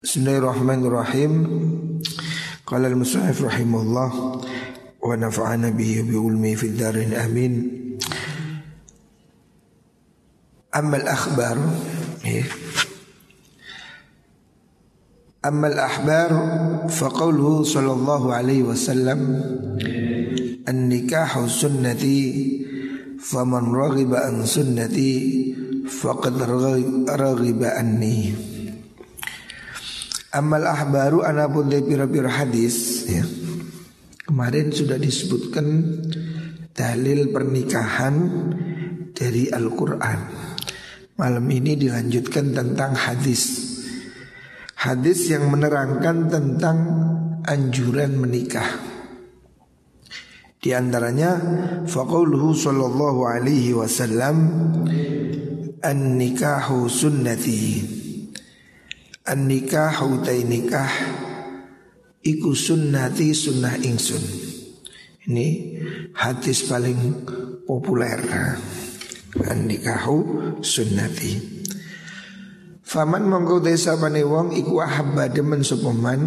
Bismillahirrahmanirrahim. Qala al-musannif rahimahullah wa nafa'ana bihi bi ulmi fid darin amin. Amma al-akhbar ya. Amma al-ahbar fa qawluhu sallallahu alaihi wasallam an-nikahu sunnati faman raghiba an sunnati faqad raghiba anni. Amal ahbaru anapun pira-pira hadis. Ya. Kemarin sudah disebutkan dalil pernikahan dari Al-Quran. Malam ini dilanjutkan tentang hadis. Hadis yang menerangkan tentang anjuran menikah. Di antaranya Faqauluhu sallallahu alaihi wasallam An-nikahu sunnati An nikah utai nikah Iku sunnati sunnah ingsun. Ini hadis paling populer. An nikahu sunnati. Faman mongko desa pane wong iku ahabba demen sopeman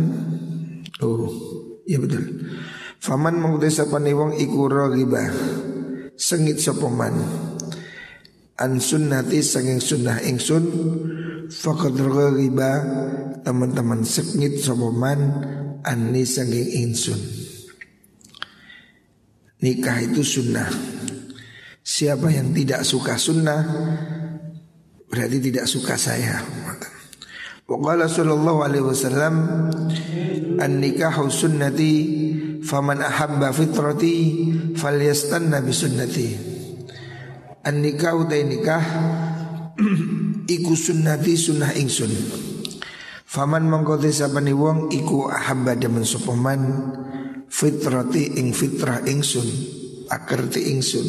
Oh iya betul. Faman mongko desa pane wong iku rogiba Sengit sopeman An sunnati senging sunnah ingsun Fakat riba teman-teman seknyit sopaman Ani sanging insun Nikah itu sunnah. Siapa yang tidak suka sunnah Berarti tidak suka saya. Waqala sallallahu alaihi wasallam An nikahu sunnati Faman ahabba fitrati Falyastanna bisunnati An nikahu nikah iku sunnati sunnah ingsun. Faman mongko sapani wong iku ahabba demen sapa fitrati ing fitrah ingsun akerti ingsun.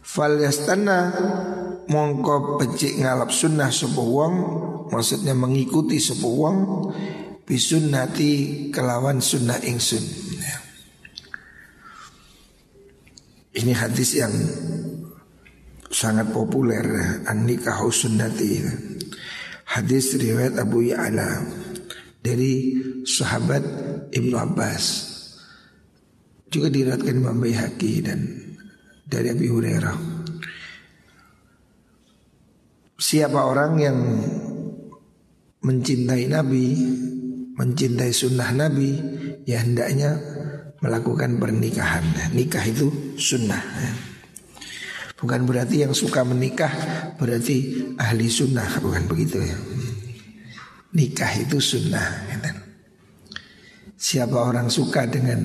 Fal yastana mongko becik ngalap sunnah sapa wong maksudnya mengikuti sapa wong bisunnati kelawan sunnah ingsun. Ini hadis yang sangat populer an-nikahu sunnati. Hadis riwayat Abu Ya'la dari sahabat Ibnu Abbas. Juga diriwayatkan Imam Baihaqi dan dari Abi Hurairah. Siapa orang yang mencintai Nabi, mencintai sunnah Nabi, ya hendaknya melakukan pernikahan. Nikah itu sunnah. Bukan berarti yang suka menikah berarti ahli sunnah. Bukan begitu ya. Nikah itu sunnah. Siapa orang suka dengan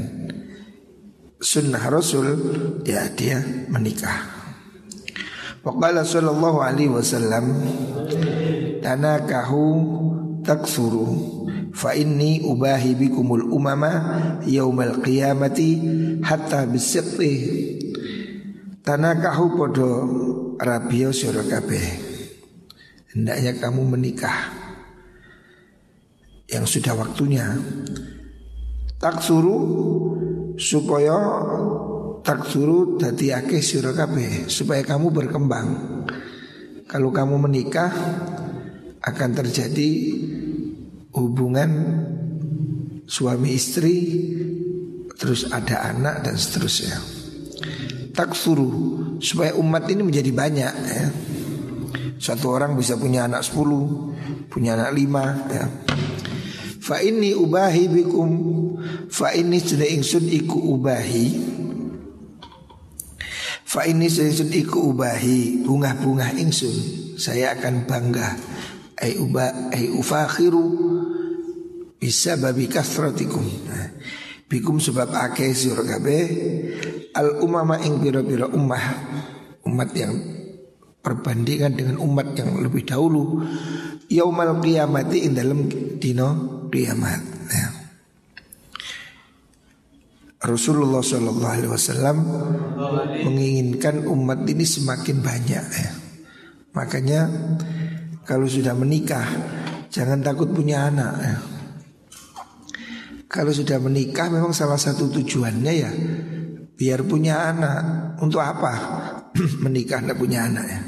sunnah Rasul Ya dia menikah. Waqala sallallahu alaihi wasallam Tanakahu taksuru Fa inni ubahi bikumul umama Yaumal qiyamati Hatta bisiqti Tanakahu podo rabio sira Hendaknya kamu menikah. Yang sudah waktunya. Tak suruh Supaya Tak suruh dadi akeh sira Supaya kamu berkembang. Kalau kamu menikah Akan terjadi Hubungan Suami istri Terus ada anak dan seterusnya taksuru supaya umat ini menjadi banyak ya. Satu orang bisa punya anak sepuluh, punya anak lima ya. Fa ini ubahi bikum Fa ini sudah ingsun iku ubahi Fa ini sudah ingsun iku ubahi Bunga-bunga ingsun Saya akan bangga Ay uba ay ufakhiru Bisa babi kasratikum nah, Bikum sebab akeh sira al umama ing pira-pira ummah umat yang perbandingan dengan umat yang lebih dahulu yaumal qiyamati ing dalam dino kiamat ya. Rasulullah Shallallahu Alaihi Wasallam menginginkan umat ini semakin banyak ya. Makanya kalau sudah menikah jangan takut punya anak ya. Kalau sudah menikah memang salah satu tujuannya ya biar punya anak. Untuk apa menikah tidak punya anak ya?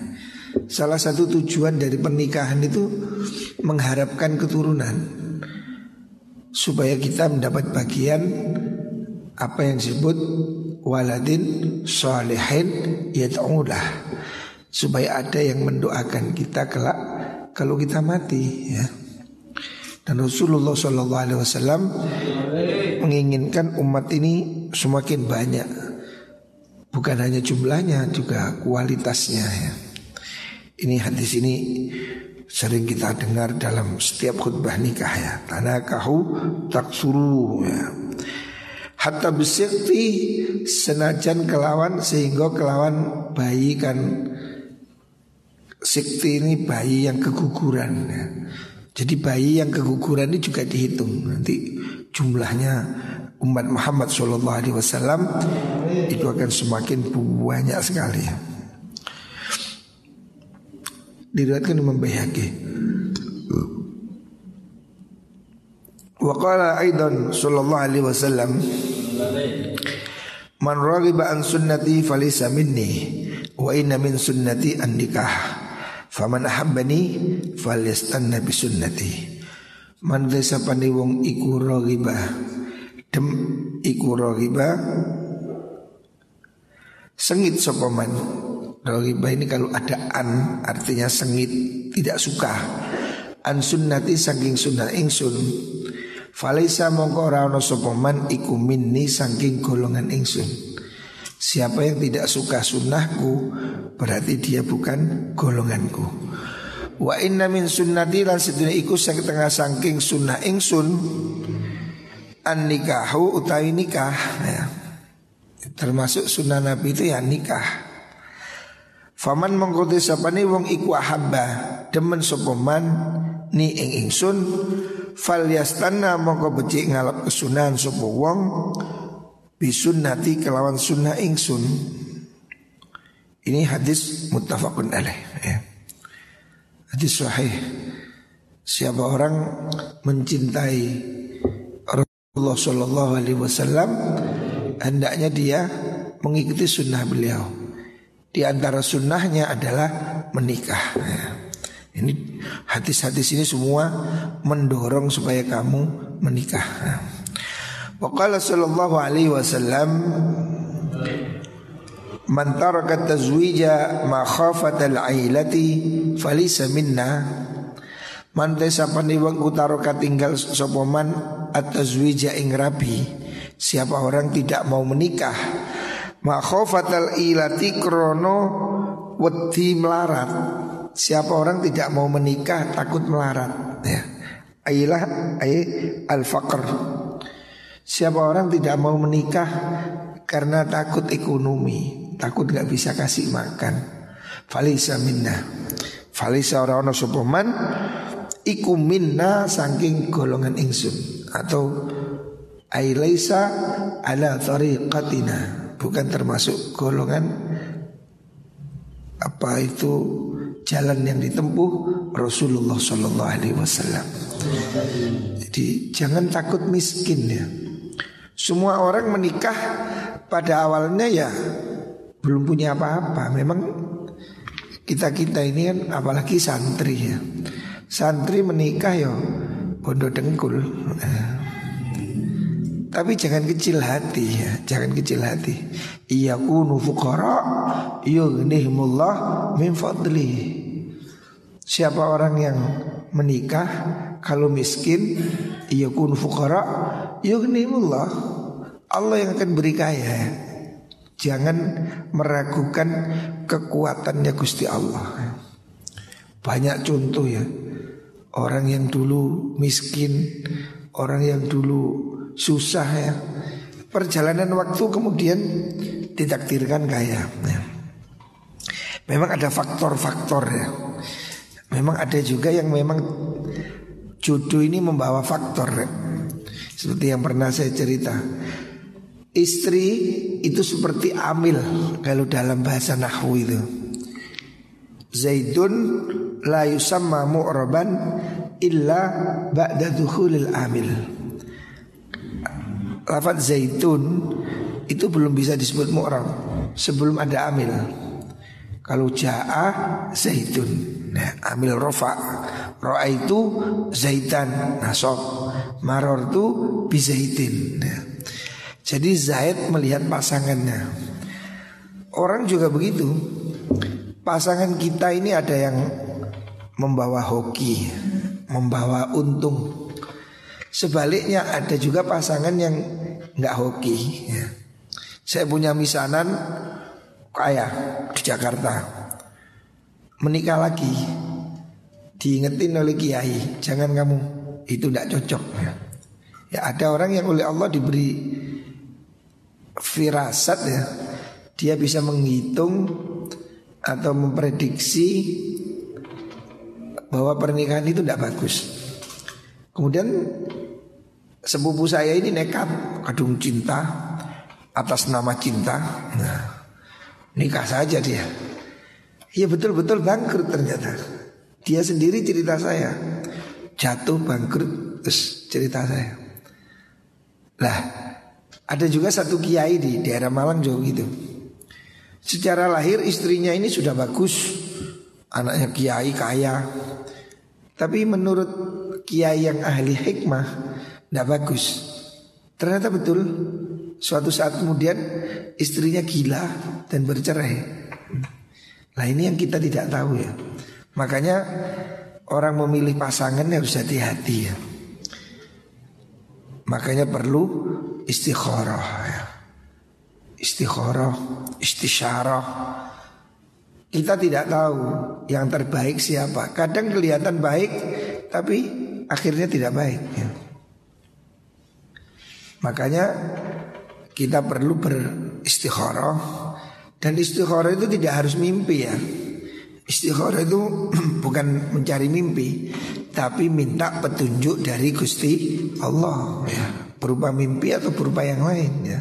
Salah satu tujuan dari pernikahan itu mengharapkan keturunan supaya kita mendapat bagian apa yang disebut waladin salihin yad'ulah supaya ada yang mendoakan kita kelak kalau kita mati ya. Dan Rasulullah Shallallahu Alaihi Wasallam menginginkan umat ini semakin banyak, bukan hanya jumlahnya juga kualitasnya ya. Ini hadis ini sering kita dengar dalam setiap khutbah nikah ya. Tanakahu taksuru ya. Hatta besikti senajan kelawan sehingga kelawan bayi kan sikti ini bayi yang keguguran ya. Jadi bayi yang keguguran ini juga dihitung nanti jumlahnya umat Muhammad Shallallahu Alaihi Wasallam itu akan semakin banyak sekali. Diriwayatkan Imam Baihaqi. Wa qala aidan sallallahu alaihi wasallam Man raghiba an sunnati falisa minni wa inna min sunnati an nikah faman ahabbani falyastanna bi sunnati Man desa pani wong iku raghiba. Dem iku raghiba. Sengit sapa man? Raghiba ini kalau ada an artinya sengit tidak suka. An sunnati saking sunnah ingsun. Falaisa mongko ora ana iku minni saking golongan ingsun. Siapa yang tidak suka sunnahku berarti dia bukan golonganku. Wa inna min sunnati lan sedune iku sing tengah saking sunnah ingsun an nikahu utawi nikah ya. Termasuk sunnah Nabi itu ya nikah. Faman mengkote sapane wong iku ahabba demen sapa man ni ing ingsun fal yastanna mongko becik ngalap kesunahan sapa wong bisunnati kelawan sunnah ingsun. Ini hadis muttafaqun alaih ya. Hadis sahih. Siapa orang mencintai Rasulullah Shallallahu Alaihi Wasallam hendaknya dia mengikuti sunnah beliau. Di antara sunnahnya adalah menikah. Ya. Ini hadis-hadis ini semua mendorong supaya kamu menikah. Waqala sallallahu alaihi wasallam Man taraka tazwija ma khafat al-ailati falisa minna Man desa paniwang utaraka tinggal sopoman at-tazwija ing rabi. Siapa orang tidak mau menikah? Ma khafat al-ailati krono wedi melarat. Siapa orang tidak mau menikah takut melarat. Ya. Ailah ay al faqr. Siapa orang tidak mau menikah karena takut ekonomi, takut nggak bisa kasih makan. Falisa minna. Falisa orang orang sopoman iku minna saking golongan ingsun atau ailaisa ala tariqatina bukan termasuk golongan apa itu jalan yang ditempuh Rasulullah Shallallahu Alaihi Wasallam. Jadi jangan takut miskin ya. Semua orang menikah pada awalnya ya belum punya apa-apa. Memang kita kita ini kan apalagi santri ya. Santri menikah ya bodoh dengkul. Tapi jangan kecil hati ya, jangan kecil hati. Iya kunu fuqara yughnihimullah min fadli. Siapa orang yang menikah kalau miskin kunu fuqara yughnihimullah. Allah yang akan beri kaya. Jangan meragukan kekuatannya Gusti Allah. Banyak contoh ya. Orang yang dulu miskin, orang yang dulu susah ya. Perjalanan waktu kemudian ditakdirkan kaya. Ya. Memang ada faktor-faktor ya. Memang ada juga yang memang jodoh ini membawa faktor. Seperti yang pernah saya cerita. Istri itu seperti amil kalau dalam bahasa nahwu itu. Zaidun la yusamma mu'raban illa ba'da dukhulil amil. Lafat zaitun itu belum bisa disebut mu'rab sebelum ada amil. Kalau jaa zaitun, nah, amil rofa. Ro'a itu zaitan nasok Maror itu bizaitin ya. Jadi Zaid melihat pasangannya. Orang juga begitu. Pasangan kita ini ada yang membawa hoki Membawa untung. Sebaliknya ada juga pasangan yang nggak hoki ya. Saya punya misanan kaya di Jakarta Menikah lagi Diingetin oleh kiai Jangan kamu itu tidak cocok ya. ya ada orang yang oleh Allah diberi firasat ya dia bisa menghitung atau memprediksi bahwa pernikahan itu tidak bagus. Kemudian sepupu saya ini nekat kadung cinta atas nama cinta. Nah, nikah saja dia. Iya betul-betul bangkrut ternyata. Dia sendiri cerita saya jatuh bangkrut terus cerita saya. Lah, ada juga satu kiai di daerah Malang juga gitu. Secara lahir istrinya ini sudah bagus, anaknya kiai kaya. Tapi menurut kiai yang ahli hikmah tidak bagus. Ternyata betul suatu saat kemudian istrinya gila dan bercerai. Nah ini yang kita tidak tahu ya. Makanya orang memilih pasangan harus hati-hati ya. Makanya perlu istikharah ya. Istikharah, istisyarah. Kita tidak tahu yang terbaik siapa. Kadang kelihatan baik tapi akhirnya tidak baik ya. Makanya kita perlu beristikharah dan istikharah itu tidak harus mimpi ya. Istikharah itu bukan mencari mimpi, tapi minta petunjuk dari Gusti Allah ya, berupa mimpi atau berupa yang lain ya.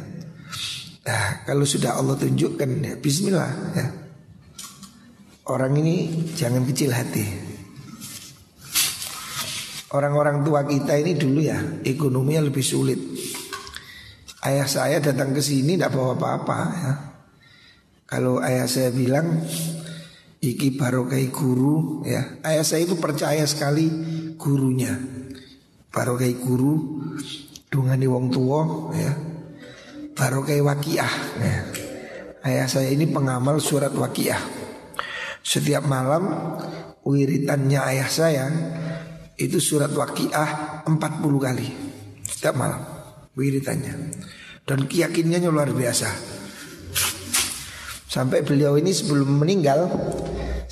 Nah, kalau sudah Allah tunjukkan ya bismillah ya. Orang ini jangan kecil hati. Orang-orang tua kita ini dulu ya ekonominya lebih sulit. Ayah saya datang ke sini tidak bawa apa-apa ya. Kalau ayah saya bilang Iki barokai guru ya. Ayah saya itu percaya sekali gurunya. Barokai guru dungani wong tua ya. Barokai wakiah ya. Ayah saya ini pengamal surat wakiah. Setiap malam wiritannya ayah saya itu surat wakiah 40 kali setiap malam wiritannya. Dan keyakinannya luar biasa. Sampai beliau ini sebelum meninggal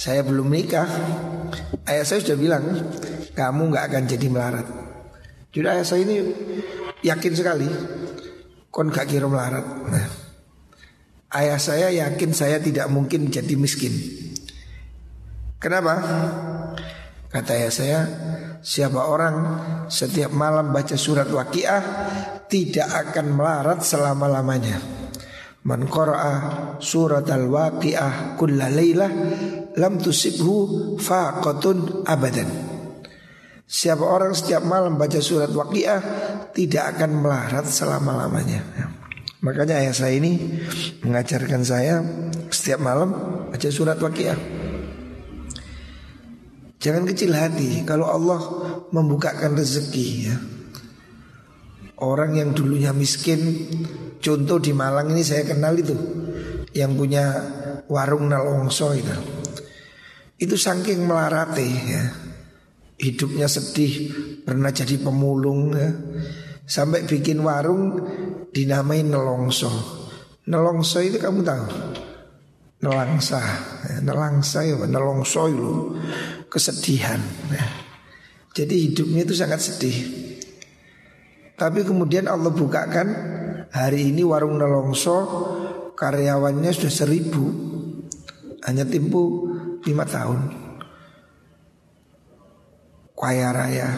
Saya belum menikah. Ayah saya sudah bilang Kamu gak akan jadi melarat. Jadi ayah saya ini yakin sekali Kon gak kira melarat. Nah, Ayah saya yakin saya tidak mungkin jadi miskin. Kenapa? Kata ayah saya Siapa orang setiap malam baca surat waqiah Tidak akan melarat selama-lamanya Man qara'a surat al-waqi'ah kulla laylah lam tusibhu faqatun abadan. Siapa orang setiap malam baca surat waqi'ah tidak akan melarat selama-lamanya. Makanya ayah saya ini mengajarkan saya setiap malam baca surat waqi'ah. Jangan kecil hati kalau Allah membukakan rezeki ya. Orang yang dulunya miskin Contoh di Malang ini saya kenal itu Yang punya warung nalongso itu. Itu saking melarate ya. Hidupnya sedih Pernah jadi pemulung ya. Sampai bikin warung Dinamai nelongso Nelongso itu kamu tahu? Nelangsa ya, Nelangsa ya Nelongso itu Kesedihan ya. Jadi hidupnya itu sangat sedih tapi kemudian Allah bukakan hari ini warung Nelongso karyawannya sudah seribu hanya tempo lima tahun. Kaya raya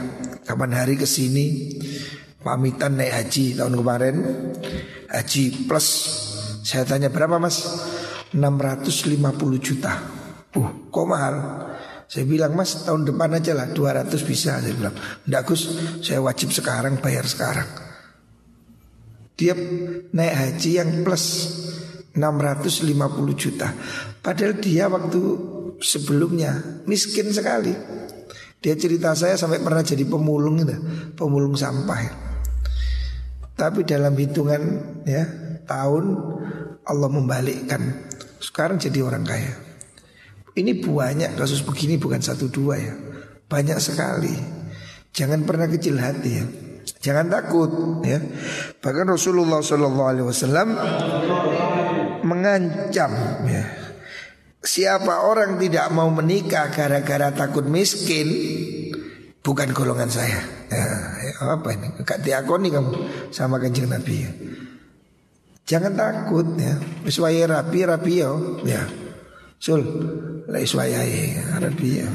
kapan hari ke sini pamitan naik haji tahun kemarin haji plus saya tanya berapa mas 650 juta. Uh, kok mahal? Saya bilang mas tahun depan aja lah 200 bisa Saya bilang Enggak Gus saya wajib sekarang bayar sekarang Dia naik haji yang plus 650 juta Padahal dia waktu sebelumnya miskin sekali Dia cerita saya sampai pernah jadi pemulung itu, pemulung sampah. Tapi dalam hitungan ya tahun Allah membalikkan. Sekarang jadi orang kaya. Ini banyak kasus begini bukan satu dua ya. Banyak sekali. Jangan pernah kecil hati ya. Jangan takut ya. Bahkan Rasulullah Shallallahu Alaihi Wasallam mengancam ya. Siapa orang tidak mau menikah gara-gara takut miskin Bukan golongan saya ya, ya, Apa ini? Gak diakoni kamu sama kanjeng Nabi ya. Jangan takut ya Iswaya rapi rapi yo ya Sul Lah iswaya rapi ya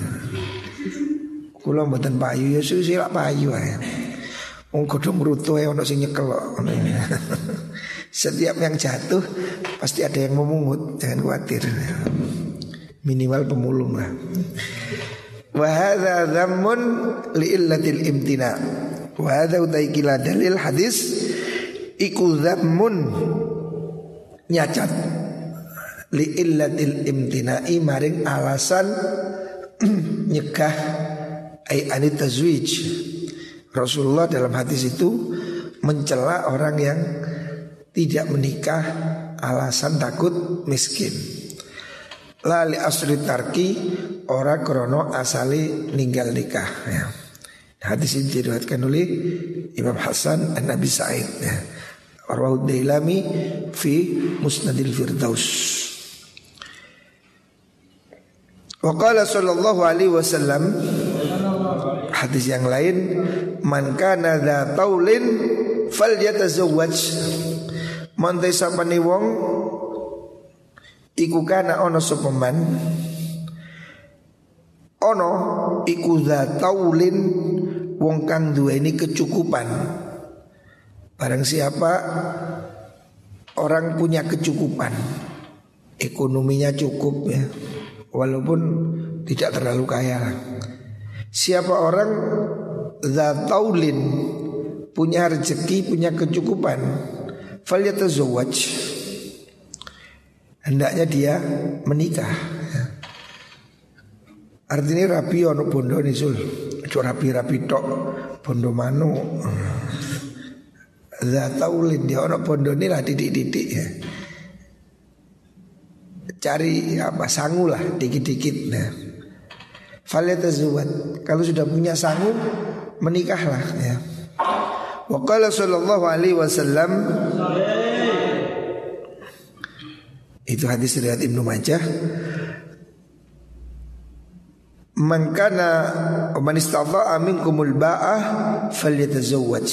Kulo mboten payu ya silak payu ya Wong godhong ya ono sing nyekel Setiap yang jatuh pasti ada yang memungut, jangan khawatir. Minimal pemulung lah. Wa hadza dhammun li illatil imtina. Wa hadza utaikila dalil hadis iku dhammun nyacat li illatil imtina'i maring alasan nyegah ai anit tazwij Rasulullah dalam hadis itu mencela orang yang tidak menikah alasan takut miskin. Lali asri tarki ora krono asali ninggal nikah ya. Hadis ini diriwayatkan oleh Imam Hasan dan Nabi Sa'id ya. Rawahu Dailami fi Musnadil Firdaus. Wa qala sallallahu alaihi wasallam hadis yang lain man kana dza taulin falyatazawwaj. Man sapane wong iku kana ana sapa man? Ana iku dza taulin wong kang duweni kecukupan. Barang siapa orang punya kecukupan ekonominya cukup ya walaupun tidak terlalu kaya. Siapa orang Zataulin Punya rezeki, punya kecukupan Falyatazawaj Hendaknya dia menikah. Artinya rapi ono bondo nisul Cuma rapi-rapi tok Bondo manu Zataulin dia ono bondo lah didik-didik ya Cari apa sangu lah dikit-dikit. Nah Falyatazuwat Kalau sudah punya sanggup Menikahlah ya. Wa qala sallallahu alaihi wasallam Itu hadis riwayat Ibnu Majah. Man man istata'a minkumul ba'ah falyatazawwaj.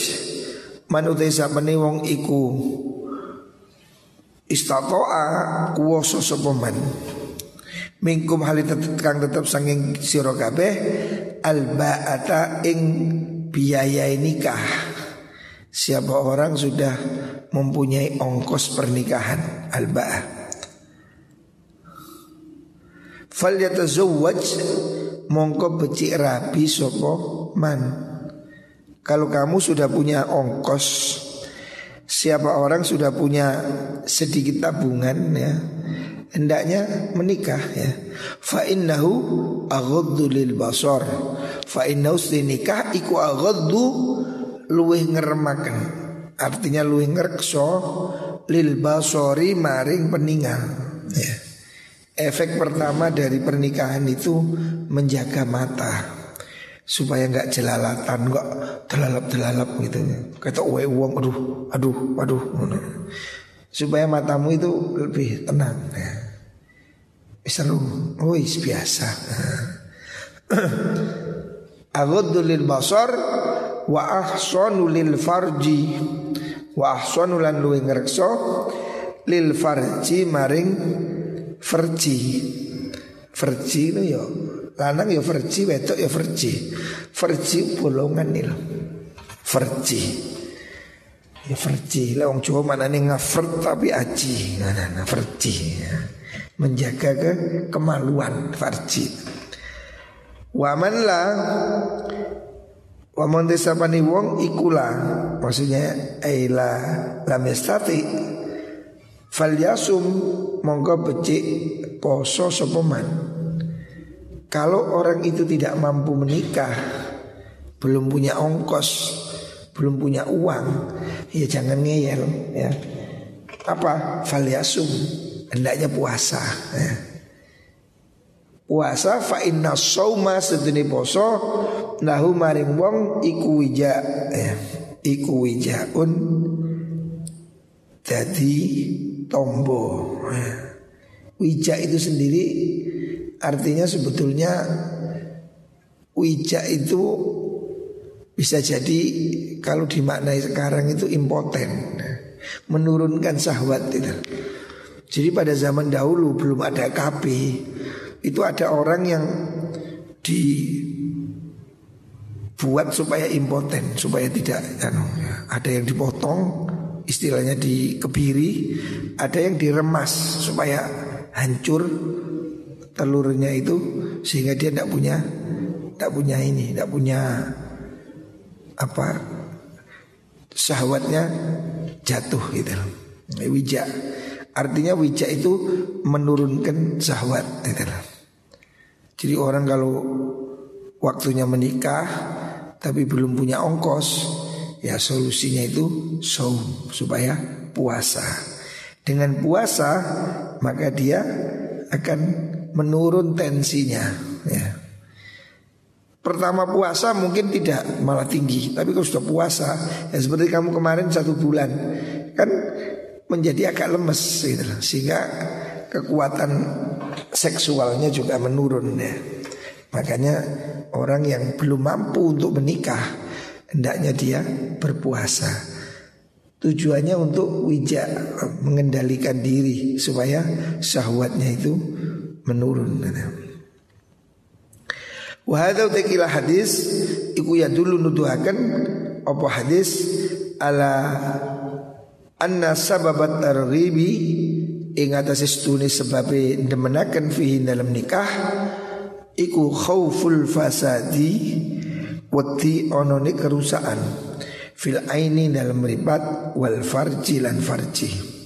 Man utai sapane iku istata'a kuwasa sapa man Mingkum hali kang tetep sanging sira kabeh alba'ata ing biaya nikah. Siapa orang sudah mempunyai ongkos pernikahan alba'ah. Fal yatazawwaj mongko becik rabi sopo man. Kalau kamu sudah punya ongkos Siapa orang sudah punya sedikit tabungan ya hendaknya menikah ya. Fa innahu aghaddu lil basar. Fa innahu nikah iku aghaddu luwih ngeremaken. Artinya luwih ngrekso lil basori maring peninggal ya. Efek pertama dari pernikahan itu menjaga mata supaya nggak jelalatan, nggak delalap-delalap gitu. Kata uwe uang, aduh, aduh, aduh supaya matamu itu lebih tenang ya. Seru, oh biasa. Aghaddu lil basar wa ahsanu lil farji wa ahsanu lan luwih ngrekso lil farji maring farji. Farji itu ya lanang ya farji wedok ya farji. Farji bolongan nih Farji. Ya verji lah wong Jawa mana nih ngafert tapi aji. Nah, nah, nah verji. Ya. Menjaga ke kemaluan verji. Waman lah Waman desapani wong ikula Maksudnya Aila lam yastati Fal yasum Monggo becik Poso sopeman Kalau orang itu tidak mampu menikah Belum punya ongkos Belum punya uang Ya jangan ngeyel ya Apa? Faliasum Hendaknya puasa ya. Puasa fa inna sauma sedene poso lahu maring wong iku wija ya. Iku wijaun jadi tombo ya. Wija itu sendiri artinya sebetulnya wija itu bisa jadi kalau dimaknai sekarang itu impoten, menurunkan syahwat itu. Jadi pada zaman dahulu belum ada KB, itu ada orang yang dibuat supaya impoten, supaya tidak, anu, ada yang dipotong, istilahnya dikebiri, ada yang diremas supaya hancur telurnya itu sehingga dia tidak punya tidak punya ini, tidak punya apa syahwatnya jatuh gitu. Wija artinya wija itu menurunkan syahwat gitu. Jadi orang kalau waktunya menikah tapi belum punya ongkos, ya solusinya itu saum supaya puasa. Dengan puasa maka dia akan menurun tensinya ya. Pertama puasa mungkin tidak malah tinggi. Tapi kalau sudah puasa Ya seperti kamu kemarin satu bulan Kan menjadi agak lemes gitu Sehingga kekuatan seksualnya juga menurun ya. Makanya orang yang belum mampu untuk menikah Hendaknya dia berpuasa. Tujuannya untuk wijak Mengendalikan diri Supaya syahwatnya itu menurun Wahada utakila hadis Iku ya dulu nuduhakan Apa hadis Ala Anna sababat targhibi Ing atas istuni sebabe Demenakan fihi dalam nikah Iku khawful fasadi Wati ononi kerusakan Fil aini dalam meribat Wal farji lan farji.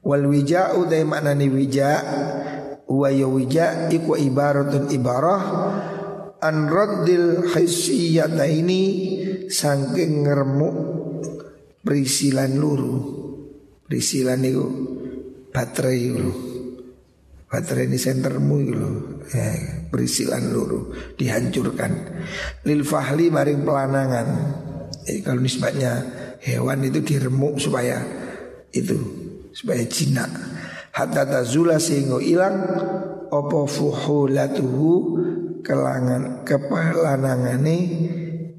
Wal wija'u day maknani wija' wa yawija iku ibaratun ibarah an raddil ini saking ngeremuk berisilan luru. Berisilan itu baterai itu baterai ini sentermu itu ya, berisilan luru dihancurkan. Lil fahli maring pelanangan. Jadi kalau nisbatnya hewan itu diremuk supaya itu supaya jinak hatta tazula sehingga hilang apa fuhulatuhu kelangan kepelanangane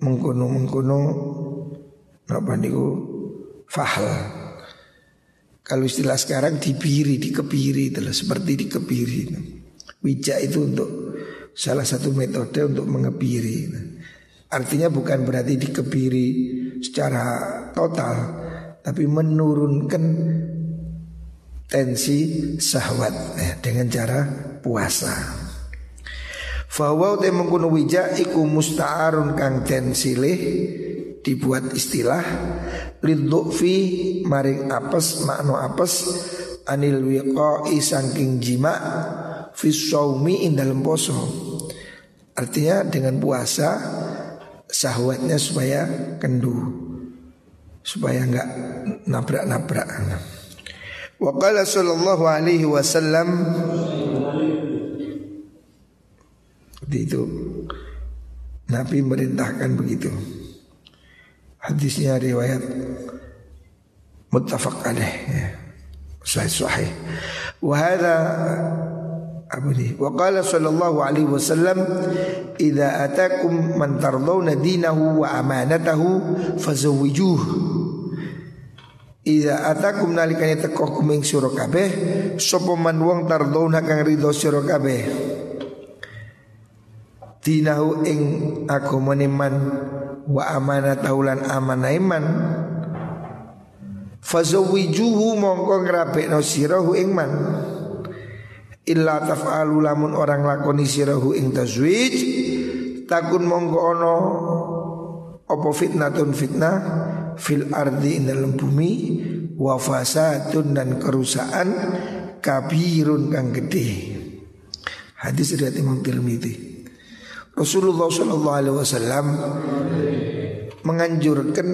mengkuno mengkuno apa niku fahal. Kalau istilah sekarang dibiri dikebiri itulah seperti dikebiri wijak itu untuk salah satu metode untuk mengebiri artinya bukan berarti dikebiri secara total tapi menurunkan tensi sahwat eh, dengan cara puasa. Fawa te mengkuno wija iku musta'arun kang tensilih dibuat istilah fi maring apes makno apes anil wiqa'i jima fi saumi in dalam poso. Artinya dengan puasa sahwatnya supaya kendu supaya enggak nabrak-nabrak. Wa qala sallallahu alaihi wasallam itu Nabi merintahkan begitu. Hadisnya riwayat muttafaq alaih ya. Sahih sahih. Wa hadha apa ini? Wa qala sallallahu alaihi wasallam idza atakum man tardawna dinahu wa amanatahu fazawwijuhu Ida atakum nalikane teko kuming sira kabeh sapa man wong tardona kang ridho sira kabeh? Dinahu ing agamane man wa amanatahu lan amanah iman. Fazawijuhu mongko ngrabekno sirahu ing man. Illa taf'alu lamun orang lakoni sirahu ing tazwij Takun mongko ono Opo fitnatun fitnah fil ardi dalam bumi wa fasadun dan kerusakan kabirun kang gede. Hadis riwayat Imam Tirmidzi. Rasulullah Shallallahu Alaihi Wasallam menganjurkan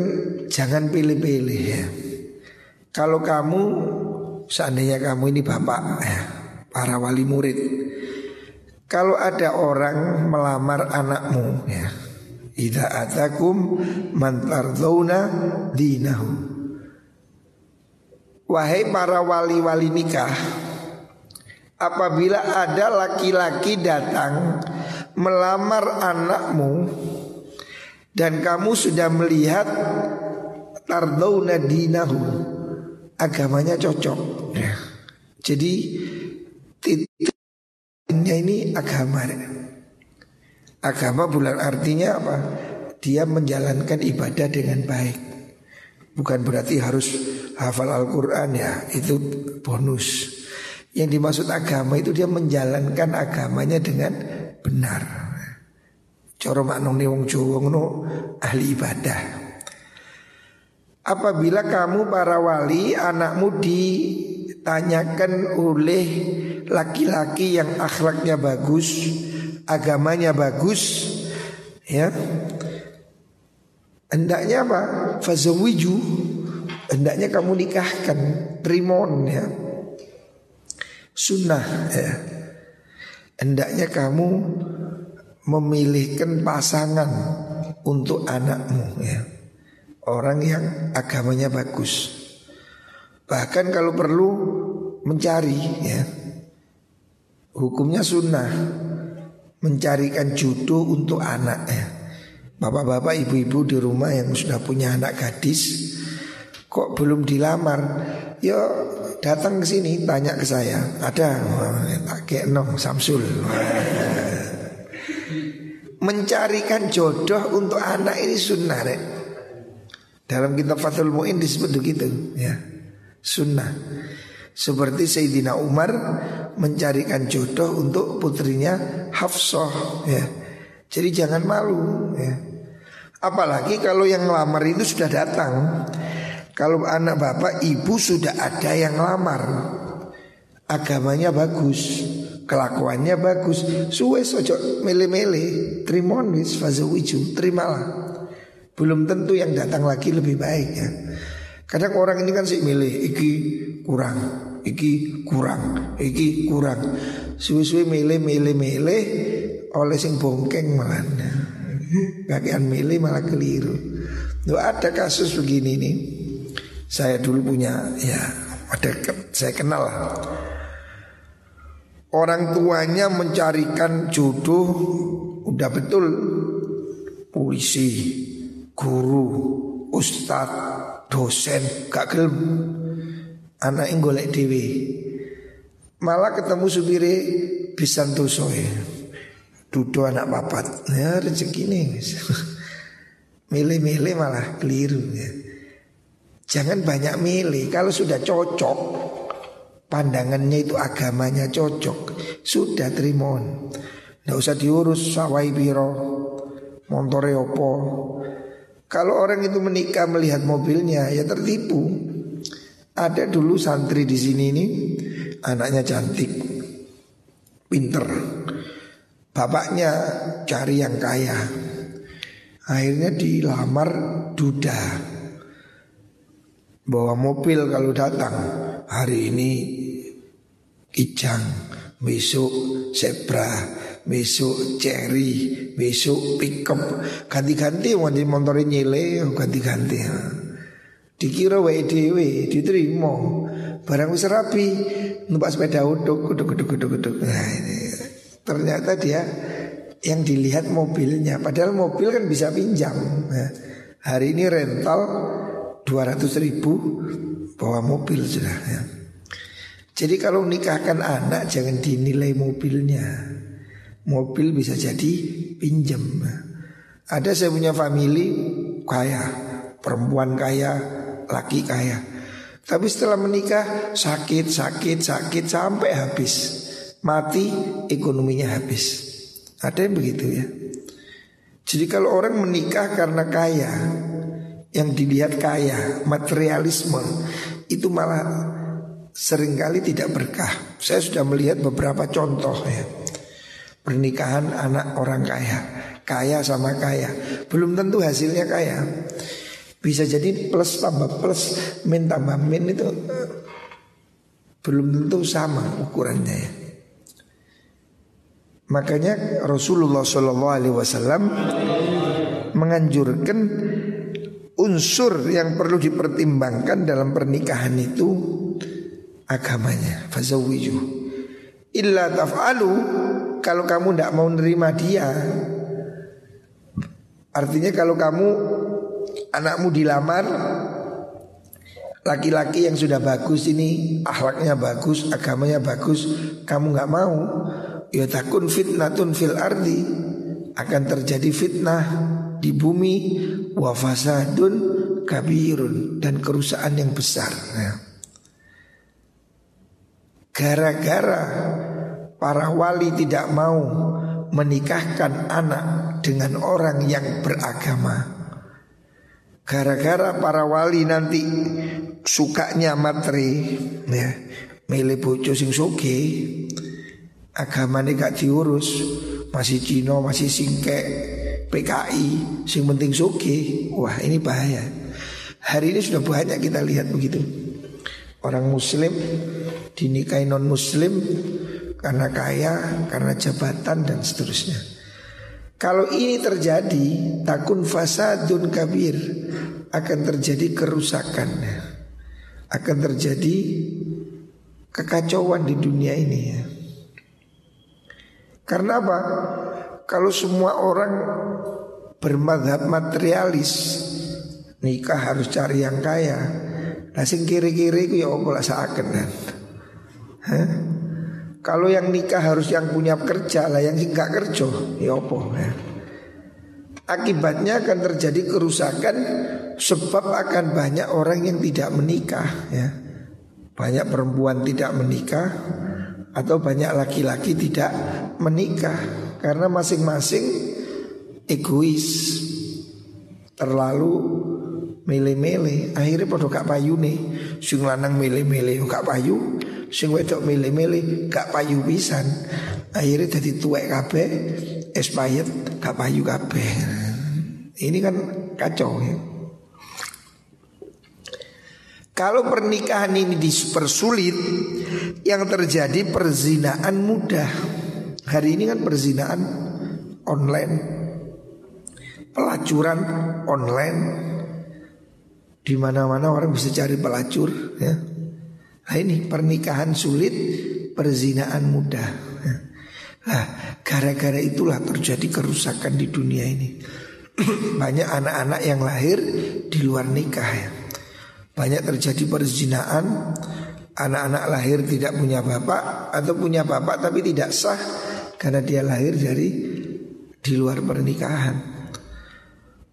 jangan pilih-pilih ya. Kalau kamu seandainya kamu ini bapak ya, para wali murid, kalau ada orang melamar anakmu ya, ida atakum mantardona dinahu. Wahai para wali-wali nikah, apabila ada laki-laki datang melamar anakmu dan kamu sudah melihat tardawna dinahu agamanya cocok ya. jadi titiknya ini agama agama bulan artinya apa dia menjalankan ibadah dengan baik bukan berarti harus hafal Al-Quran ya itu bonus yang dimaksud agama itu dia menjalankan agamanya dengan benar. Coro maknone wong Jawa ngono ahli ibadah. Apabila kamu para wali anakmu ditanyakan oleh laki-laki yang akhlaknya bagus, agamanya bagus, ya. Hendaknya apa? Fazawiju. Hendaknya kamu nikahkan, trimon ya sunnah ya. Hendaknya kamu memilihkan pasangan untuk anakmu ya. Orang yang agamanya bagus. Bahkan kalau perlu mencari ya. Hukumnya sunnah mencarikan jodoh untuk anak ya. Bapak-bapak, ibu-ibu di rumah yang sudah punya anak gadis kok belum dilamar, ya datang ke sini tanya ke saya, ada tak nong Samsul. Mencarikan jodoh untuk anak ini sunnah rek. Dalam kitab Fathul Mu'in disebut begitu ya. Sunnah. Seperti Sayyidina Umar mencarikan jodoh untuk putrinya Hafsah ya. Jadi jangan malu ya. Apalagi kalau yang ngelamar itu sudah datang. Kalau anak bapak ibu sudah ada yang lamar Agamanya bagus Kelakuannya bagus. Suwe sojo mele-mele Trimon wis fazawiju Terimalah. Belum tentu yang datang lagi lebih baik ya. Kadang orang ini kan sih milih Iki kurang Iki kurang Iki kurang Suwe-suwe mele-mele-mele Oleh sing bongkeng malah Kakean milih malah keliru Tuh ada kasus begini nih saya dulu punya ya ada saya kenal lah. Orang tuanya mencarikan jodoh udah betul polisi, guru, ustadz, dosen, gak gelem. Anak yang golek dewi. Malah ketemu supire Bisantoso ya. Dudo anak papat. Ya rezeki nih. Milih-milih malah keliru ya. Jangan banyak milih Kalau sudah cocok Pandangannya itu agamanya cocok Sudah trimon Tidak usah diurus sawai biro Montore opo Kalau orang itu menikah melihat mobilnya Ya tertipu Ada dulu santri di sini ini Anaknya cantik Pinter. Bapaknya cari yang kaya. Akhirnya dilamar duda. Bawa mobil kalau datang. Hari ini kijang besok zebra besok cherry besok pickup. Ganti-ganti mau di nyile ganti-ganti dikira wae dhewe diterima. Barang wis rapi numpak sepeda uduk uduk uduk uduk uduk. Nah ini. Ternyata dia yang dilihat mobilnya. Padahal mobil kan bisa pinjam. Nah, hari ini rental 200 ribu bawa mobil sudah ya. Jadi kalau nikahkan anak jangan dinilai mobilnya. Mobil bisa jadi pinjam. Ada saya punya family kaya Perempuan kaya, laki kaya Tapi setelah menikah sakit, sakit, sakit sampai habis Mati ekonominya habis Ada yang begitu ya Jadi kalau orang menikah karena kaya yang dilihat kaya, materialisme itu malah sering kali tidak berkah. Saya sudah melihat beberapa contoh ya. pernikahan anak orang kaya, kaya sama kaya. Belum tentu hasilnya kaya. Bisa jadi plus tambah plus, min tambah min itu eh, belum tentu sama ukurannya ya. Makanya Rasulullah Shallallahu Alaihi Wasallam menganjurkan unsur yang perlu dipertimbangkan dalam pernikahan itu agamanya. Fazawiju. Illa taf'alu kalau kamu tidak mau nerima dia. Artinya kalau kamu anakmu dilamar laki-laki yang sudah bagus ini akhlaknya bagus, agamanya bagus, kamu nggak mau, ya takun fitnatun fil ardi akan terjadi fitnah di bumi wafasadun kabirun dan kerusakan yang besar. Ya. Gara-gara para wali tidak mau menikahkan anak dengan orang yang beragama. Gara-gara para wali nanti sukanya materi ya, milih bojo sing soge, agamane gak diurus, masih Cino, masih singke, PKI, sing penting soge. Wah, ini bahaya. Hari ini sudah banyak kita lihat begitu. Orang muslim dinikahi non muslim karena kaya, karena jabatan dan seterusnya. Kalau ini terjadi, takun fasadun kabir akan terjadi kerusakan, akan terjadi kekacauan di dunia ini ya. Karena apa? Kalau semua orang bermadhab materialis, nikah harus cari yang kaya. Nah sing kiri-kiri itu ya Allah seakan kan. Kalau yang nikah harus yang punya kerja lah, yang nggak kerja, ya apa? Ya. Akibatnya akan terjadi kerusakan sebab akan banyak orang yang tidak menikah, ya. Banyak perempuan tidak menikah atau banyak laki-laki tidak menikah karena masing-masing egois terlalu mele-mele akhirnya pada gak payu nih sing lanang mele-mele gak payu sing wedok milih-milih gak payu pisan. Akhirnya jadi tuwek kabeh, expired gak payu kabeh. Ini kan kacau ya. Kalau pernikahan ini dipersulit Yang terjadi perzinaan mudah Hari ini kan perzinaan online Pelacuran online di mana mana orang bisa cari pelacur ya. Nah ini pernikahan sulit, perzinaan mudah. Nah, gara-gara itulah terjadi kerusakan di dunia ini. Banyak anak-anak yang lahir di luar nikah ya. Banyak terjadi perzinaan, anak-anak lahir tidak punya bapak atau punya bapak tapi tidak sah karena dia lahir dari di luar pernikahan.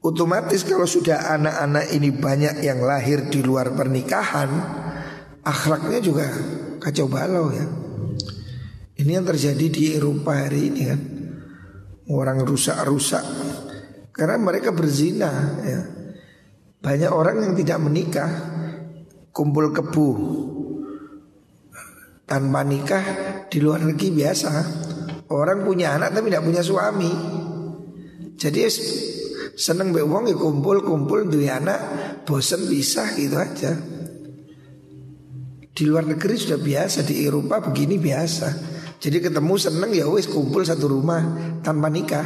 Otomatis kalau sudah anak-anak ini banyak yang lahir di luar pernikahan, akhlaknya juga kacau balau ya. Ini yang terjadi di Eropa hari ini kan. Orang rusak-rusak karena mereka berzina ya. Banyak orang yang tidak menikah kumpul kebu tanpa nikah di luar negeri biasa. Orang punya anak tapi tidak punya suami. Jadi seneng be wong ya kumpul-kumpul dua anak, bosen bisa gitu aja. Di luar negeri sudah biasa, di Eropa begini biasa. Jadi ketemu seneng ya wis kumpul satu rumah tanpa nikah.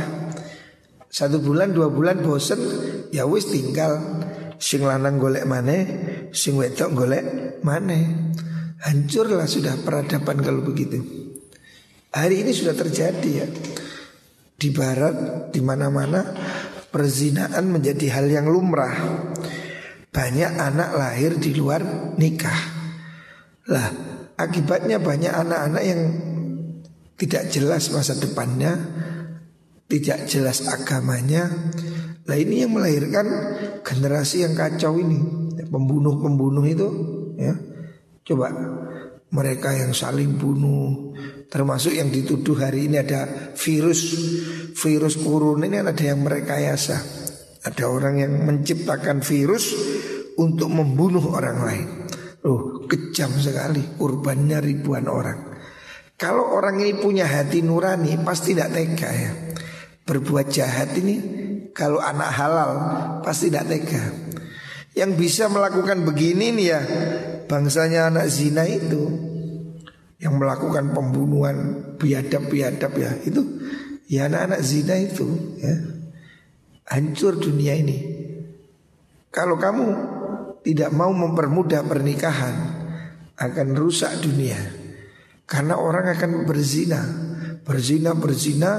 Satu bulan dua bulan bosen ya wis tinggal sing lanang golek mana, sing wedok golek mana. Hancurlah sudah peradaban kalau begitu. Hari ini sudah terjadi ya. Di barat, di mana-mana perzinaan menjadi hal yang lumrah. Banyak anak lahir di luar nikah. Lah akibatnya banyak anak-anak yang tidak jelas masa depannya, tidak jelas agamanya. Lah ini yang melahirkan generasi yang kacau ini, pembunuh-pembunuh itu, ya. Coba mereka yang saling bunuh, termasuk yang dituduh hari ini ada virus, virus corona ini ada yang merekayasa. Ada orang yang menciptakan virus untuk membunuh orang lain. Oh, kejam sekali, kurbannya ribuan orang. Kalau orang ini punya hati nurani pasti tidak tega ya. Berbuat jahat ini kalau anak halal pasti tidak tega. Yang bisa melakukan begini nih ya bangsanya anak zina itu yang melakukan pembunuhan biadab-biadab ya itu ya anak-anak zina itu ya hancur dunia ini. Kalau kamu tidak mau mempermudah pernikahan akan rusak dunia. Karena orang akan berzina, berzina, berzina,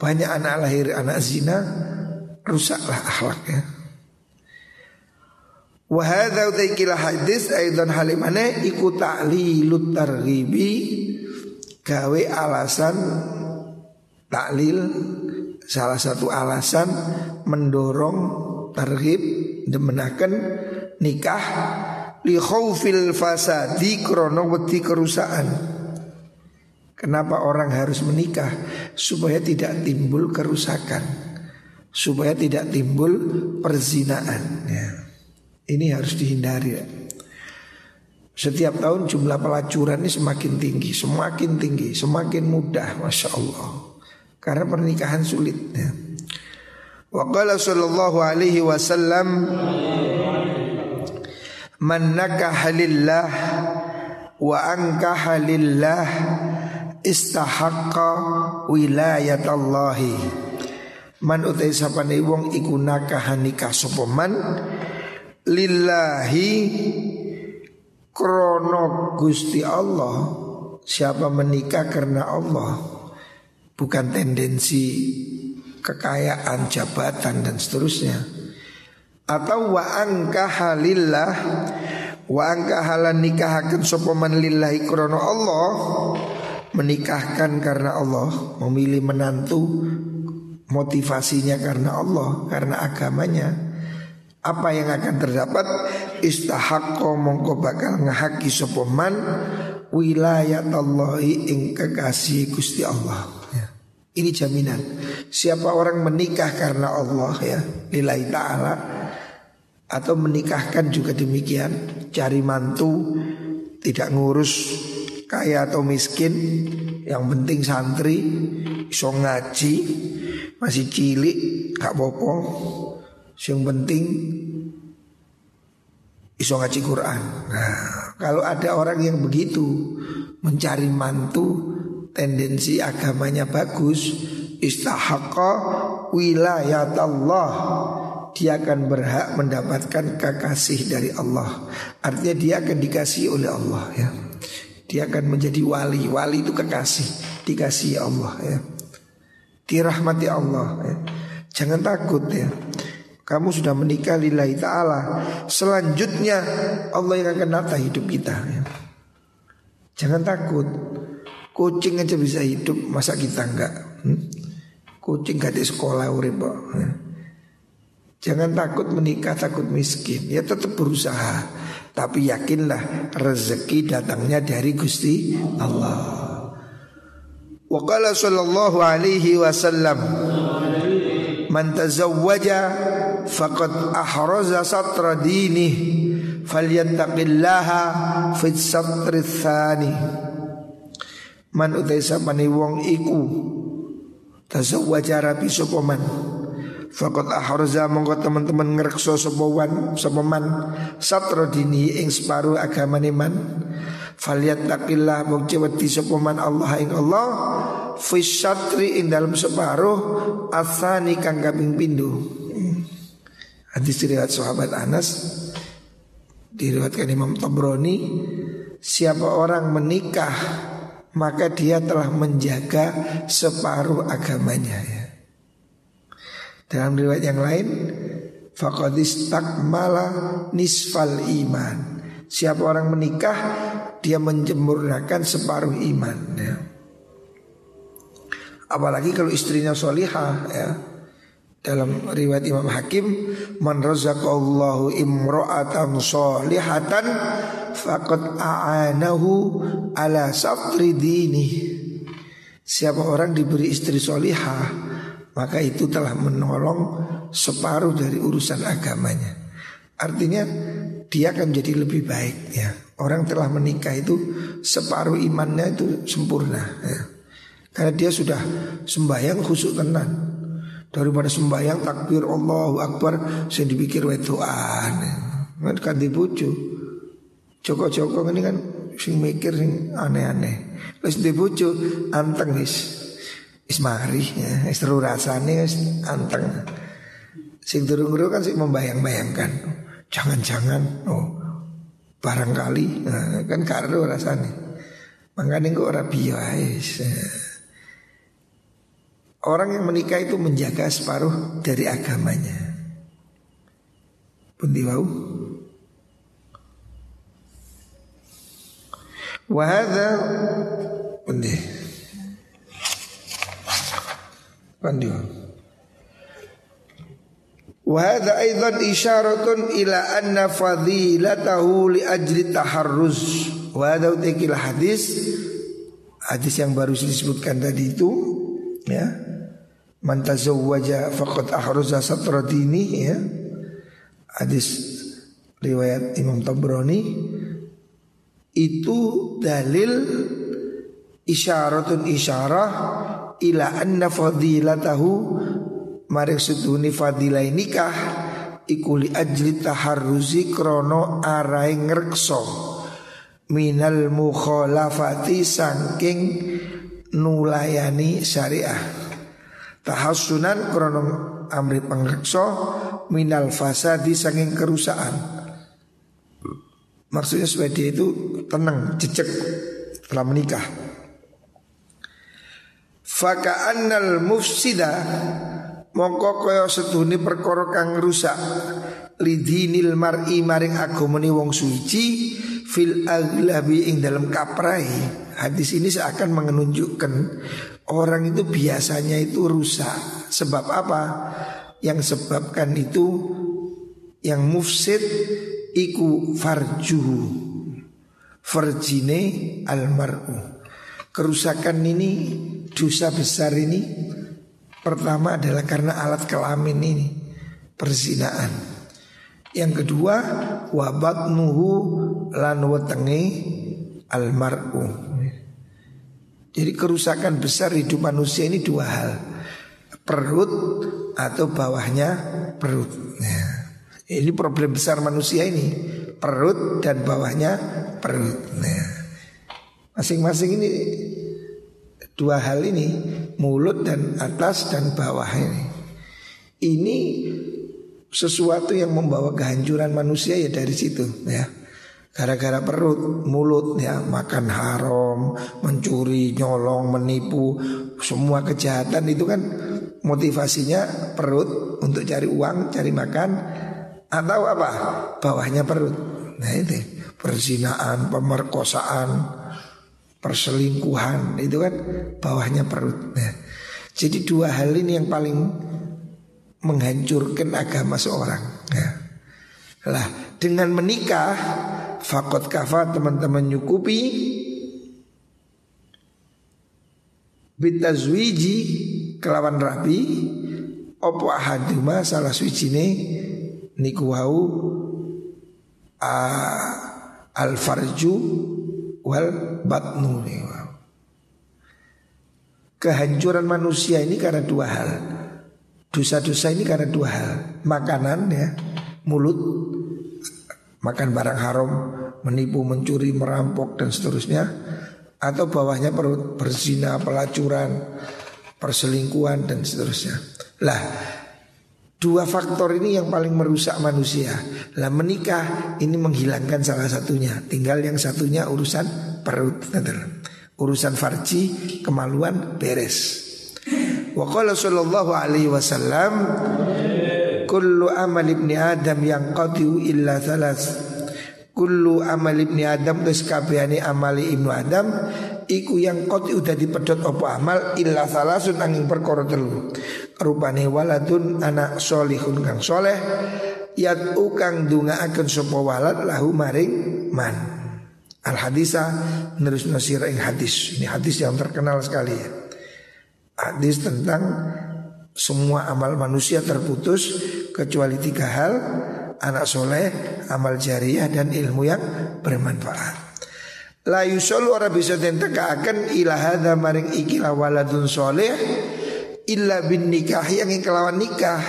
banyak anak lahir anak zina, rusaklah akhlaknya. Wahada utaikila hadis aidan halimane iku ta'lilut targhibi gawe alasan taklil salah satu alasan mendorong targhib demenaken nikah li khaufil fasadi krono wedi kerusakan. Kenapa orang harus menikah? Supaya tidak timbul kerusakan. Supaya tidak timbul perzinaan ya. Ini harus dihindari ya. Setiap tahun jumlah pelacuran ini semakin tinggi, semakin tinggi, semakin mudah, masya Allah. Karena pernikahan sulit. Ya. Wa qala sallallahu alaihi wasallam Man nakaha lillah wa ankaha lillah istahaqqa wilayatallahi. Man utai sapane wong iku nakaha nikah sapa man lillahi krono Gusti Allah. Siapa menikah karena Allah bukan tendensi kekayaan, jabatan dan seterusnya atau wa angka halillah wa angka halan nikahaken sapa man lillahi krana Allah menikahkan karena Allah memilih menantu motivasinya karena Allah karena agamanya apa yang akan terdapat? Istahaqqa mongko bakal ngahaki sapa man? Wilayat Allahi ing kekasih Gusti Allah. Ya. Ini jaminan. Siapa orang menikah karena Allah ya Lillahi ta'ala atau menikahkan juga demikian Cari mantu Tidak ngurus kaya atau miskin Yang penting santri Iso ngaji Masih cilik Gak popo Yang penting Iso ngaji Quran Nah kalau ada orang yang begitu Mencari mantu Tendensi agamanya bagus Istahaqqa wilayat Allah dia akan berhak mendapatkan kekasih dari Allah. Artinya dia akan dikasih oleh Allah ya. Dia akan menjadi wali. Wali itu kekasih, dikasih Allah ya. Dirahmati Allah ya. Jangan takut ya. Kamu sudah menikah lillahi ta'ala Selanjutnya Allah yang akan nata hidup kita. Jangan takut Kucing aja bisa hidup Masa kita enggak hmm? Kucing gak di sekolah urip ya. Jangan takut menikah, takut miskin. Ya tetap berusaha. Tapi yakinlah rezeki datangnya dari Gusti Allah. Wa qala sallallahu alaihi wasallam Man tazawwaja faqad ahraza satra dinih falyattaqillaha fit satri tsani Man utai sapane wong iku tazawwaja rapi sapa man. Fakot ahroza mongko teman-teman ngerekso sepawan sepaman satro dini ing separuh agama niman Faliat takillah mong ceweti sepaman Allah ing Allah Fisyatri ing dalam separuh Asani kang kaping pindu Hadis diriwayat sahabat Anas Diriwayatkan Imam Tabrani Siapa orang menikah Maka dia telah menjaga separuh agamanya ya. Dalam riwayat yang lain Fakadis takmala nisfal iman. Siapa orang menikah Dia menjemurnakan separuh iman ya. Apalagi kalau istrinya solihah ya dalam riwayat Imam Hakim man razaqallahu imra'atan solihatan faqad a'anahu ala satri dini siapa orang diberi istri solihah maka itu telah menolong separuh dari urusan agamanya. Artinya dia akan jadi lebih baik ya. Orang telah menikah itu separuh imannya itu sempurna ya. Karena dia sudah sembahyang khusyuk tenan. Daripada sembahyang takbir Allahu Akbar saya dipikir wedoan. Kan kan dibucu. Joko-joko ini kan sing mikir sing aneh-aneh. Wis dibucu anteng wis. Wis mari ya, wis rasane wis anteng. Sing durung kan sing membayang-bayangkan. Jangan-jangan oh barangkali nah, kan karo rasane. Makanya kok ora biasa. Orang yang menikah itu menjaga separuh dari agamanya. Pundi wau? Wahada pundi. Pundi wau? Wahada aidan isyaratun ila anna fadilatahu li ajli taharruz. Wahada utikil hadis hadis yang baru disebutkan tadi itu ya. Man tazawwaja faqad ahraza satradini ya. Hadis riwayat Imam Tabrani. Itu dalil isyaratun isyarah ila anna fadilatahu maring seduni fadilah nikah iku li ajli taharruzi krono arai ngrekso minal mukhalafati saking nulayani syariah tahassunan krono amri pengrekso minal fasadi saking kerusakan. Maksudnya supaya itu tenang jejak telah menikah. Faka'annal mufsida Mongko kaya sedune perkara kang rusak. Lidinil mar'i maring agamane wong suci fil aglabi ing dalam kaprai. Hadis ini seakan menunjukkan orang itu biasanya itu rusak. Sebab apa? Yang sebabkan itu yang mufsid iku farjuhu. Farjine almar'u. Kerusakan ini dosa besar ini Pertama adalah karena alat kelamin ini Perzinaan Yang kedua Wabat nuhu lan wetenge almar'u Jadi kerusakan besar hidup manusia ini dua hal Perut atau bawahnya perut ya. Ini problem besar manusia ini Perut dan bawahnya perut ya. Masing-masing ini Dua hal ini mulut dan atas dan bawah ini. Ini sesuatu yang membawa kehancuran manusia ya dari situ ya. Gara-gara perut, mulut ya, makan haram, mencuri, nyolong, menipu, semua kejahatan itu kan motivasinya perut untuk cari uang, cari makan atau apa? Bawahnya perut. Nah itu perzinaan, pemerkosaan, perselingkuhan itu kan bawahnya perut. Nah, jadi dua hal ini yang paling menghancurkan agama seorang. Ya. Lah dengan menikah fakot kafa teman-teman nyukupi bitazwiji kelawan rapi opo ahaduma salah ne niku wau al farju wal batnu Kehancuran manusia ini karena dua hal. Dosa-dosa ini karena dua hal. Makanan ya, mulut, makan barang haram, menipu, mencuri, merampok dan seterusnya. Atau bawahnya perut berzina, pelacuran, perselingkuhan dan seterusnya. Lah, Dua faktor ini yang paling merusak manusia. Lah menikah ini menghilangkan salah satunya. Tinggal yang satunya urusan perut. Urusan farji, kemaluan beres. Wa qala sallallahu alaihi wasallam kullu amal ibni adam yang qadiu illa thalas. Kullu amal ibni adam terus kabehane amali ibnu adam iku yang qati udah dipedot apa amal illa salasun angin perkara telu. Rupane waladun anak solihun kang soleh yat ukang dunga akan sopo walad lahu maring man. Al hadisa nerus nasir ing hadis. Ini hadis yang terkenal sekali ya. Hadis tentang semua amal manusia terputus kecuali tiga hal anak soleh, amal jariah dan ilmu yang bermanfaat. La yusolu ora bisa den akan ila hadza maring iki waladun soleh illa bin nikah yang kelawan nikah.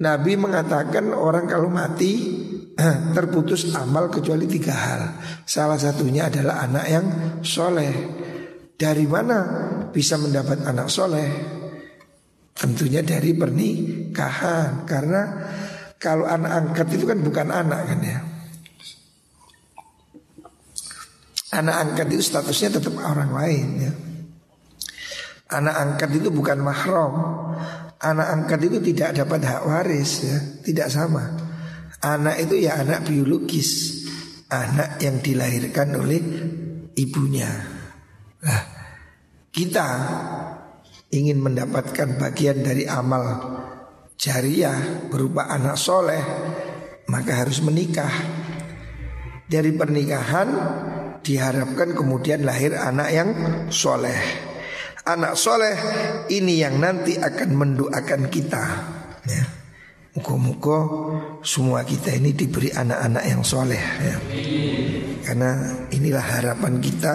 Nabi mengatakan orang kalau mati terputus amal kecuali tiga hal. Salah satunya adalah anak yang soleh. Dari mana bisa mendapat anak soleh? Tentunya dari pernikahan. Karena kalau anak angkat itu kan bukan anak kan ya. Anak angkat itu statusnya tetap orang lain ya. Anak angkat itu bukan mahram. Anak angkat itu tidak dapat hak waris ya, tidak sama. Anak itu ya anak biologis, anak yang dilahirkan oleh ibunya. Nah, kita ingin mendapatkan bagian dari amal jariah berupa anak soleh, maka harus menikah. Dari pernikahan diharapkan kemudian lahir anak yang soleh. Anak soleh ini yang nanti akan mendoakan kita. Ya. Muka-muka semua kita ini diberi anak-anak yang soleh ya. Karena inilah harapan kita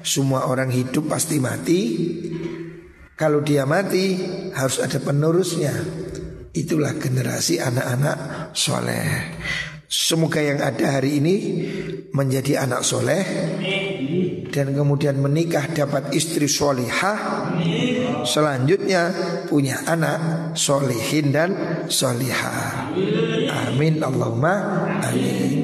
Semua orang hidup pasti mati Kalau dia mati harus ada penerusnya Itulah generasi anak-anak soleh Semoga yang ada hari ini menjadi anak soleh dan kemudian menikah dapat istri solihah. Selanjutnya punya anak solihin dan solihah. Amin Allahumma amin.